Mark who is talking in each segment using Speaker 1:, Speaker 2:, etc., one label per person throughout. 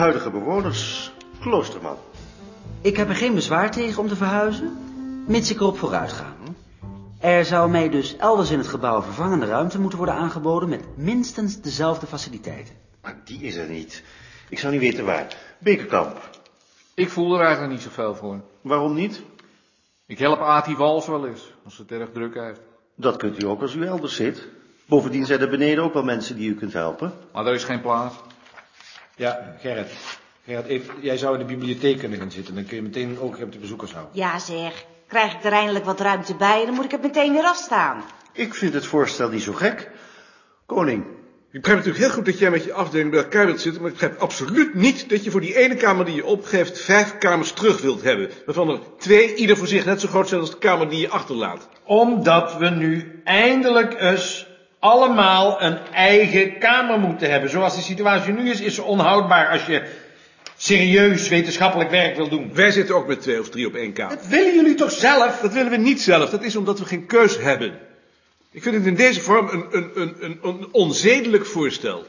Speaker 1: de huidige bewoners, Kloosterman.
Speaker 2: Ik heb er geen bezwaar tegen om te verhuizen, mits ik erop vooruit ga. Er zou mij dus elders in het gebouw vervangende ruimte moeten worden aangeboden met minstens dezelfde faciliteiten.
Speaker 1: Maar die is er niet. Ik zou niet weten waar. Bekerkamp.
Speaker 3: Ik voel er eigenlijk niet zoveel voor.
Speaker 1: Waarom niet?
Speaker 3: Ik help Ati Wals wel eens, als het erg druk heeft.
Speaker 1: Dat kunt u ook als u elders zit. Bovendien zijn er beneden ook wel mensen die u kunt helpen.
Speaker 3: Maar er is geen plaats.
Speaker 4: Ja, Gerrit. Gerrit, even, jij zou in de bibliotheek kunnen gaan zitten. Dan kun je meteen ook op de bezoekers houden.
Speaker 5: Ja zeg, krijg ik er eindelijk wat ruimte bij, dan moet ik het meteen weer afstaan.
Speaker 1: Ik vind het voorstel niet zo gek. Koning,
Speaker 6: Ik begrijp natuurlijk heel goed dat jij met je afdeling bij elkaar wilt zitten, maar ik begrijp absoluut niet dat je voor die ene kamer die je opgeeft vijf kamers terug wilt hebben. Waarvan er twee ieder voor zich net zo groot zijn als de kamer die je achterlaat.
Speaker 4: Omdat we nu eindelijk eens allemaal een eigen kamer moeten hebben. Zoals de situatie nu is, is ze onhoudbaar als je serieus wetenschappelijk werk wil doen.
Speaker 6: Wij zitten ook met twee of drie op één kamer.
Speaker 4: Dat willen jullie toch zelf?
Speaker 6: Dat willen we niet zelf, dat is omdat we geen keus hebben. Ik vind het in deze vorm een, een, een, een, onzedelijk voorstel.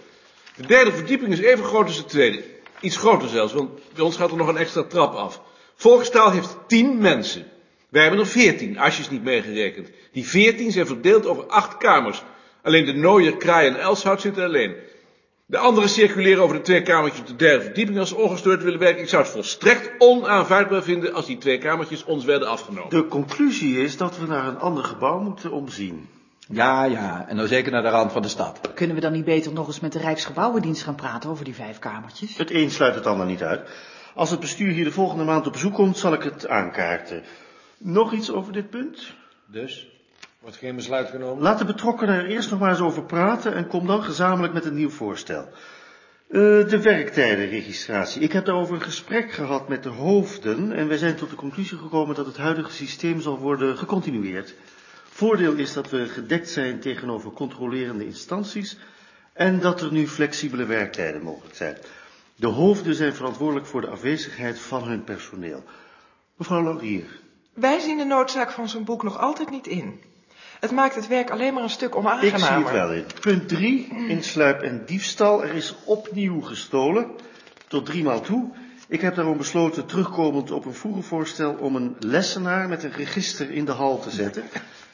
Speaker 6: De derde verdieping is even groot als de tweede. Iets groter zelfs, want bij ons gaat er nog een extra trap af. Volkstaal heeft tien mensen. Wij hebben er veertien, Asjes niet meegerekend. Die veertien zijn verdeeld over acht kamers. Alleen de Nooier, Kraai en Elshout zitten alleen. De anderen circuleren over de twee kamertjes op de derde verdieping als ze ongestoord willen werken. Ik zou het volstrekt onaanvaardbaar vinden als die twee kamertjes ons werden afgenomen.
Speaker 1: de conclusie is dat we naar een ander gebouw moeten omzien.
Speaker 7: Ja, ja, en dan zeker naar de rand van de stad.
Speaker 8: Kunnen we dan niet beter nog eens met de Rijksgebouwendienst gaan praten over die vijf kamertjes?
Speaker 1: Het een sluit het ander niet uit. Als het bestuur hier de volgende maand op bezoek komt, zal ik het aankaarten. Nog iets over dit punt?
Speaker 4: Dus, wordt geen besluit genomen?
Speaker 1: Laat de betrokkenen er eerst nog maar eens over praten en kom dan gezamenlijk met een nieuw voorstel. Eh, de werktijdenregistratie. Ik heb daarover een gesprek gehad met de hoofden en wij zijn tot de conclusie gekomen dat het huidige systeem zal worden gecontinueerd. Voordeel is dat we gedekt zijn tegenover controlerende instanties en dat er nu flexibele werktijden mogelijk zijn. De hoofden zijn verantwoordelijk voor de afwezigheid van hun personeel. Mevrouw Laurier,
Speaker 9: Wij zien de noodzaak van zo'n boek nog altijd niet in. Het maakt het werk alleen maar een stuk
Speaker 1: ik zie
Speaker 9: onaangenamer.
Speaker 1: het wel in. Punt 3, insluip en diefstal. Er is opnieuw gestolen, tot driemaal toe. Ik heb daarom besloten, terugkomend op een vroeger voorstel, om een lessenaar met een register in de hal te zetten,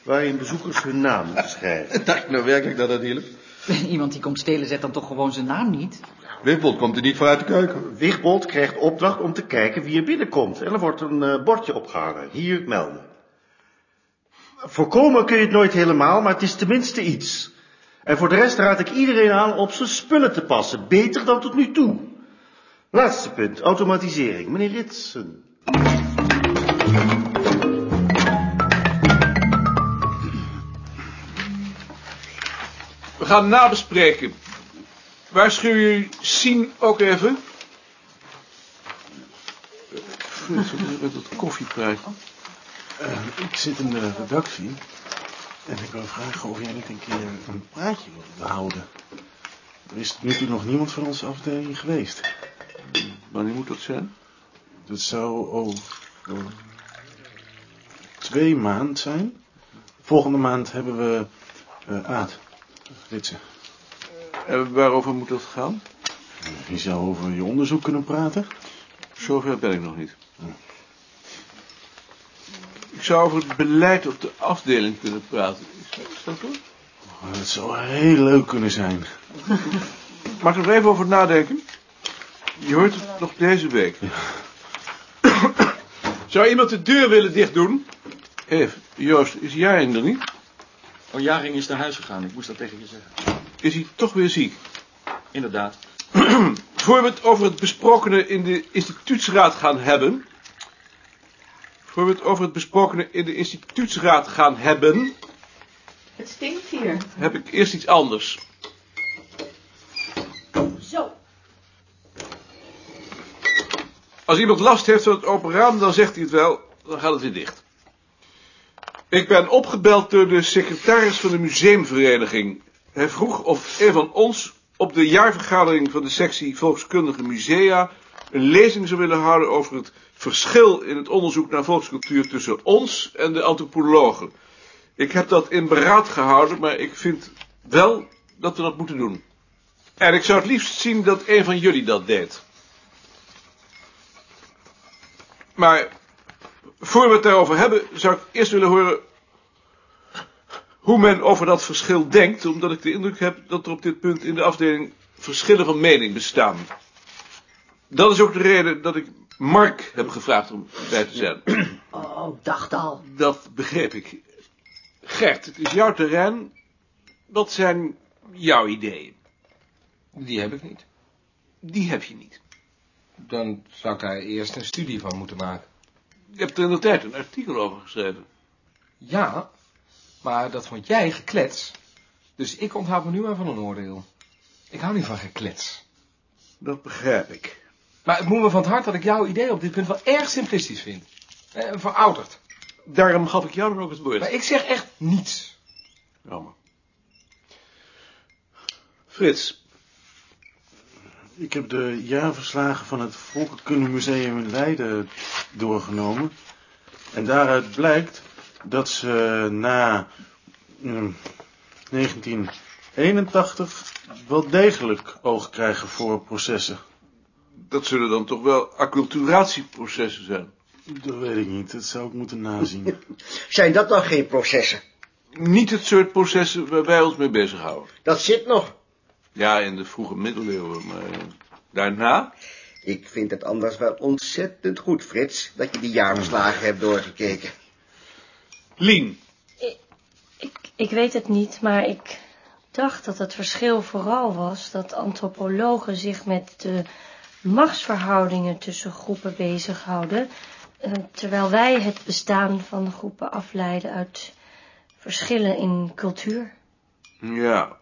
Speaker 1: waarin bezoekers hun naam moeten schrijven.
Speaker 7: Dacht je nou werkelijk dat dat hielp?
Speaker 8: Iemand die komt stelen zet dan toch gewoon zijn naam niet?
Speaker 7: Wippold komt er niet voor uit de keuken.
Speaker 1: Wigbold krijgt opdracht om te kijken wie er binnenkomt. En er wordt een eh, bordje opgehangen. Hier melden. Voorkomen kun je het nooit helemaal, maar het is tenminste iets. En voor de rest raad ik iedereen aan op zijn spullen te passen. Beter dan tot nu toe. Laatste punt, automatisering. Meneer Ritsen.
Speaker 6: We gaan nabespreken. Waarschuw jullie Sien ook even? Met dat koffiepraatje.
Speaker 10: Eh, ik zit in de redactie en ik wil vragen of jij niet een keer een praatje wilt houden. Er is tot nu toe nog niemand van onze afdeling geweest.
Speaker 6: Wanneer moet dat zijn?
Speaker 10: Dat zou over twee maanden zijn. Volgende maand hebben we eh Aad Ritsen.
Speaker 6: En waarover moet dat gaan?
Speaker 10: Je zou over je onderzoek kunnen praten.
Speaker 6: Zover ben ik nog niet. Ik zou over het beleid op de afdeling kunnen praten. Is is dat goed?
Speaker 10: Oh, Dat zou heel leuk kunnen zijn.
Speaker 6: Mag ik er even over nadenken? Je hoort het nog deze week. Zou iemand de deur willen dichtdoen? Even, Joost, is Jaring er niet?
Speaker 11: Oh, Jaring is naar huis gegaan. Ik moest dat tegen je zeggen.
Speaker 6: Is hij toch weer ziek?
Speaker 11: Inderdaad.
Speaker 6: Voor we het over het besprokene in de instituutsraad gaan hebben. Voor we het over het besprokene in de instituutsraad gaan hebben,
Speaker 8: Het stinkt hier.
Speaker 6: heb ik eerst iets anders.
Speaker 5: Zo.
Speaker 6: Als iemand last heeft van het open raam, dan zegt hij het wel, dan gaat het weer dicht. Ik ben opgebeld door de secretaris van de museumvereniging. Hij vroeg of een van ons op de jaarvergadering van de sectie Volkskundige Musea een lezing zou willen houden over het verschil in het onderzoek naar volkscultuur tussen ons en de antropologen. Ik heb dat in beraad gehouden, maar ik vind wel dat we dat moeten doen. En ik zou het liefst zien dat een van jullie dat deed. Maar voor we het daarover hebben, zou ik eerst willen horen hoe men over dat verschil denkt, omdat ik de indruk heb dat er op dit punt in de afdeling verschillen van mening bestaan. Dat is ook de reden dat ik Mark heb gevraagd om bij te zijn.
Speaker 12: Oh, dacht al.
Speaker 6: Dat begreep ik. Gert, het is jouw terrein. Wat zijn jouw ideeën?
Speaker 13: Die heb ik niet.
Speaker 6: Die heb je niet.
Speaker 13: Dan zou ik daar eerst een studie van moeten maken.
Speaker 6: Je hebt er in de tijd een artikel over geschreven.
Speaker 13: Ja, maar dat vond jij geklets. Dus ik onthoud me nu maar van een oordeel. Ik hou niet van geklets.
Speaker 6: Dat begrijp ik.
Speaker 13: Maar het moet me van het hart dat ik jouw idee op dit punt wel erg simplistisch vind. Eh, verouderd.
Speaker 6: Daarom gaf ik jou dan ook het woord.
Speaker 13: Maar ik zeg echt niets.
Speaker 6: Jammer. Frits.
Speaker 10: Ik heb de jaarverslagen van het Volkenkundemuseum in Leiden doorgenomen. En daaruit blijkt dat ze na mm, 1981 wel degelijk oog krijgen voor processen.
Speaker 6: Dat zullen dan toch wel acculturatieprocessen zijn?
Speaker 10: Dat weet ik niet, dat zou ik moeten nazien.
Speaker 12: Zijn dat dan geen processen?
Speaker 6: Niet het soort processen waar wij ons mee bezighouden.
Speaker 12: Dat zit nog.
Speaker 6: Ja, in de vroege middeleeuwen, maar eh, daarna?
Speaker 12: Ik vind het anders wel ontzettend goed, Frits, dat je die jaarverslagen hebt doorgekeken.
Speaker 6: Lien.
Speaker 14: Ik, ik weet het niet, maar ik dacht dat het verschil vooral was dat antropologen zich met de machtsverhoudingen tussen groepen bezighouden, eh, terwijl wij het bestaan van groepen afleiden uit verschillen in cultuur.
Speaker 6: Ja,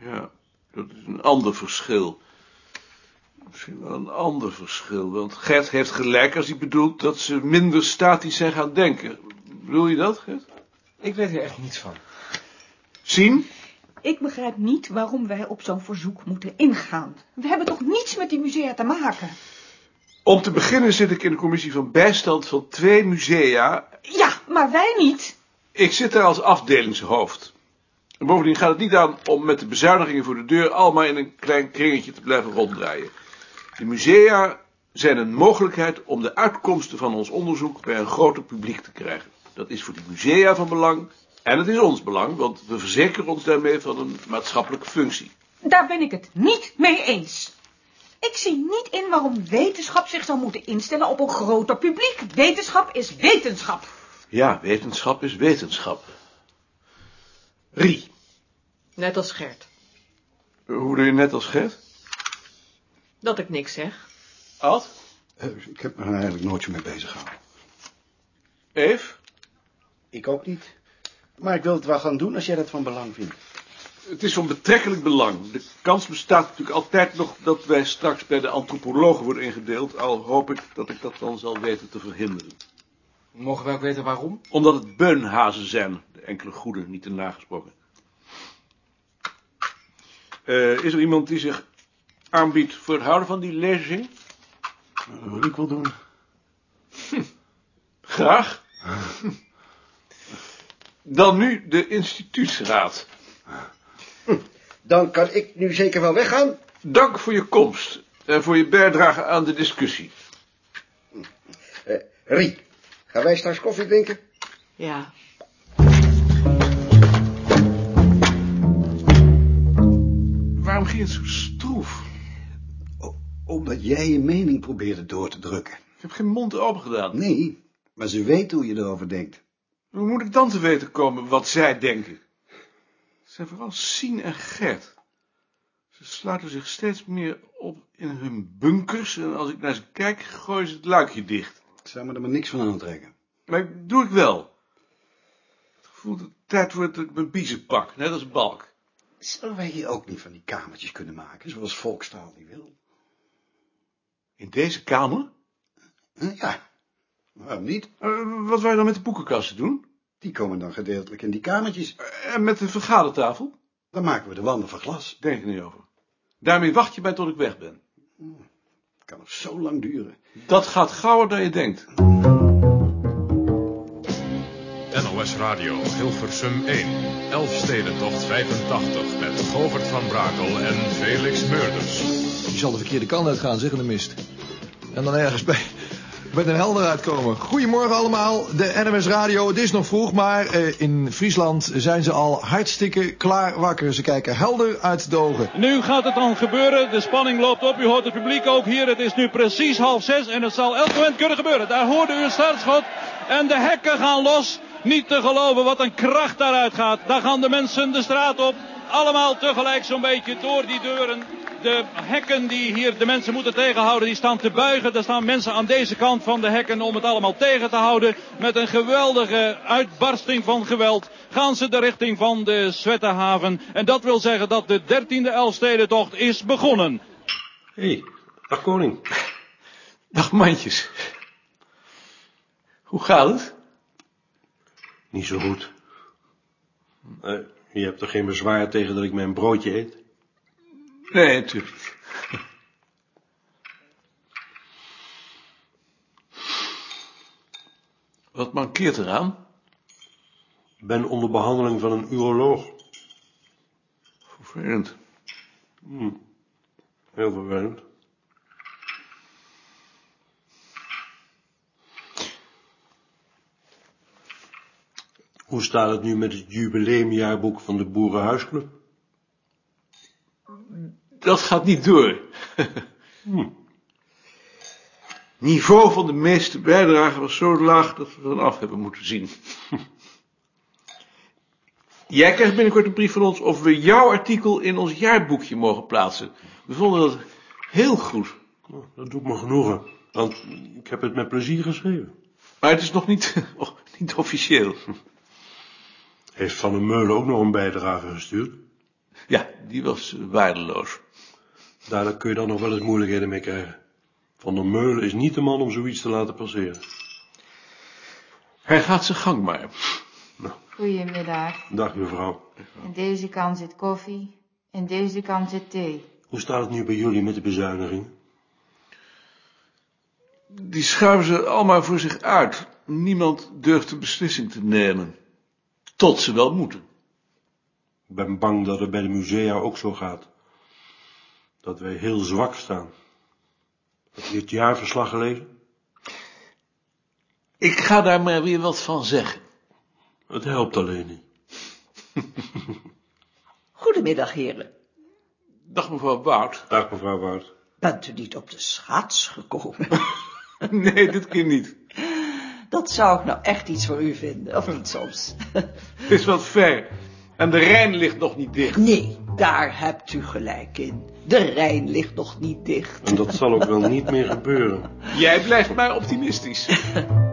Speaker 6: ja, dat is een ander verschil. Misschien wel een ander verschil, want Gert heeft gelijk als hij bedoelt dat ze minder statisch zijn gaan denken. Bedoel je dat, Gert?
Speaker 13: Ik weet er echt niets van.
Speaker 6: Zien?
Speaker 15: Ik begrijp niet waarom wij op zo'n verzoek moeten ingaan. We hebben toch niets met die musea te maken?
Speaker 6: Om te beginnen zit ik in de commissie van bijstand van twee musea.
Speaker 15: Ja, maar wij niet.
Speaker 6: Ik zit daar als afdelingshoofd. En bovendien gaat het niet aan om met de bezuinigingen voor de deur allemaal in een klein kringetje te blijven ronddraaien. De musea zijn een mogelijkheid om de uitkomsten van ons onderzoek bij een groter publiek te krijgen. Dat is voor die musea van belang en het is ons belang, want we verzekeren ons daarmee van een maatschappelijke functie.
Speaker 15: Daar ben ik het niet mee eens. Ik zie niet in waarom wetenschap zich zou moeten instellen op een groter publiek. Wetenschap is wetenschap.
Speaker 6: Ja, wetenschap is wetenschap. Rie.
Speaker 9: Net als Gert.
Speaker 6: Hoe doe je net als Gert?
Speaker 9: Dat ik niks zeg.
Speaker 6: Ad?
Speaker 16: ik heb me er eigenlijk nooit zo mee bezig gehouden.
Speaker 6: Eve?
Speaker 16: Ik ook niet. Maar ik wil het wel gaan doen als jij dat van belang vindt.
Speaker 6: Het is van betrekkelijk belang. De kans bestaat natuurlijk altijd nog dat wij straks bij de antropologen worden ingedeeld, al hoop ik dat ik dat dan zal weten te verhinderen.
Speaker 13: Mogen wij ook weten waarom?
Speaker 6: Omdat het beunhazen zijn, de enkele goede niet te nagesproken. Eh, is er iemand die zich aanbiedt voor het houden van die lezing?
Speaker 10: Dat wil ik wel doen.
Speaker 6: Graag. Dan nu de instituutsraad.
Speaker 12: Dan kan ik nu zeker wel weggaan.
Speaker 6: Dank voor je komst en voor je bijdrage aan de discussie.
Speaker 12: Uh, Rie, gaan wij straks koffie drinken?
Speaker 9: Ja.
Speaker 6: Waarom ging het zo stroef?
Speaker 16: Omdat jij je mening probeerde door te drukken.
Speaker 6: Ik heb geen mond open gedaan.
Speaker 16: Nee, maar ze weten hoe je erover denkt.
Speaker 6: Hoe moet ik dan te weten komen wat zij denken? Het zijn vooral Sien en Gert. Ze sluiten zich steeds meer op in hun bunkers en als ik naar ze kijk, gooien ze het luikje dicht.
Speaker 16: Ik zou me er maar niks van aantrekken.
Speaker 6: Maar dat doe ik wel. Het gevoel dat het tijd wordt dat ik mijn biezen pak, net als Balk.
Speaker 16: Zullen wij hier ook niet van die kamertjes kunnen maken, zoals Volkstaal die wil?
Speaker 6: In deze kamer?
Speaker 16: Ja, waarom niet?
Speaker 6: Uh, wat wij dan met de boekenkasten doen?
Speaker 16: Die komen dan gedeeltelijk in die kamertjes.
Speaker 6: Uh, en met de vergadertafel?
Speaker 16: Dan maken we de wanden van glas.
Speaker 6: Denk er niet over. Daarmee wacht je mij tot ik weg ben.
Speaker 16: Het kan nog zo lang duren.
Speaker 6: Dat gaat gauwer dan je denkt.
Speaker 17: NOS Radio, Hilversum 1. Elfstedentocht 85 met Govert van Brakel en Felix Meurders.
Speaker 7: Je zal de verkeerde kant uitgaan, zeg in de mist. En dan ergens bij,
Speaker 18: met een helder uitkomen. Goedemorgen allemaal, de NMS Radio. Het is nog vroeg, maar eh, in Friesland zijn ze al hartstikke klaar wakker. Ze kijken helder uit de ogen.
Speaker 19: Nu gaat het dan gebeuren. De spanning loopt op. U hoort het publiek ook hier. Het is nu precies half zes en het zal elk moment kunnen gebeuren. Daar hoorde u een startschot en de hekken gaan los. Niet te geloven wat een kracht daaruit gaat. Daar gaan de mensen de straat op. Allemaal tegelijk zo'n beetje door die deuren. De hekken die hier de mensen moeten tegenhouden, die staan te buigen. Er staan mensen aan deze kant van de hekken om het allemaal tegen te houden. Met een geweldige uitbarsting van geweld gaan ze de richting van de Zwettehaven. En dat wil zeggen dat de dertiende Elfstedentocht is begonnen.
Speaker 20: Hé, hey, dag koning.
Speaker 6: Dag mandjes. Hoe gaat het?
Speaker 20: Niet zo goed. Eh, je hebt er geen bezwaar tegen dat ik mijn broodje eet?
Speaker 6: Nee, natuurlijk. Wat mankeert eraan?
Speaker 20: Ik ben onder behandeling van een uroloog.
Speaker 6: Vervelend.
Speaker 20: Hm. Heel vervelend. Hoe staat het nu met het jubileumjaarboek van de Boerenhuisclub?
Speaker 6: Dat gaat niet door.
Speaker 20: Hm.
Speaker 6: Niveau van de meeste bijdragen was zo laag dat we er af hebben moeten zien. Jij krijgt binnenkort een brief van ons of we jouw artikel in ons jaarboekje mogen plaatsen. We vonden dat heel goed.
Speaker 20: Oh, Dat doet me genoegen, want ik heb het met plezier geschreven.
Speaker 6: Maar het is nog niet, oh, niet officieel.
Speaker 20: Heeft Van der Meulen ook nog een bijdrage gestuurd?
Speaker 6: Ja, die was waardeloos.
Speaker 20: Daar kun je dan nog wel eens moeilijkheden mee krijgen. Van der Meulen is niet de man om zoiets te laten passeren.
Speaker 6: Hij gaat zijn gang maar.
Speaker 21: Goedemiddag.
Speaker 20: Dag mevrouw.
Speaker 21: Aan deze kant zit koffie, en deze kant zit thee.
Speaker 20: Hoe staat het nu bij jullie met de bezuiniging?
Speaker 6: Die schuiven ze allemaal voor zich uit. Niemand durft een beslissing te nemen. Tot ze wel moeten.
Speaker 20: Ik ben bang dat het bij de musea ook zo gaat. Dat wij heel zwak staan. Heb je het jaarverslag gelezen?
Speaker 6: Ik ga daar maar weer wat van zeggen.
Speaker 20: Het helpt alleen niet.
Speaker 22: Goedemiddag, heren.
Speaker 6: Dag mevrouw Wout.
Speaker 20: Dag mevrouw Wout.
Speaker 22: Bent u niet op de schaats gekomen?
Speaker 6: nee, dit keer niet.
Speaker 22: Dat zou ik nou echt iets voor u vinden, of niet soms?
Speaker 6: Het is wat ver. En de Rijn ligt nog niet dicht.
Speaker 22: Nee, daar hebt u gelijk in. De Rijn ligt nog niet dicht.
Speaker 20: En dat zal ook wel niet meer gebeuren.
Speaker 6: Jij blijft maar optimistisch.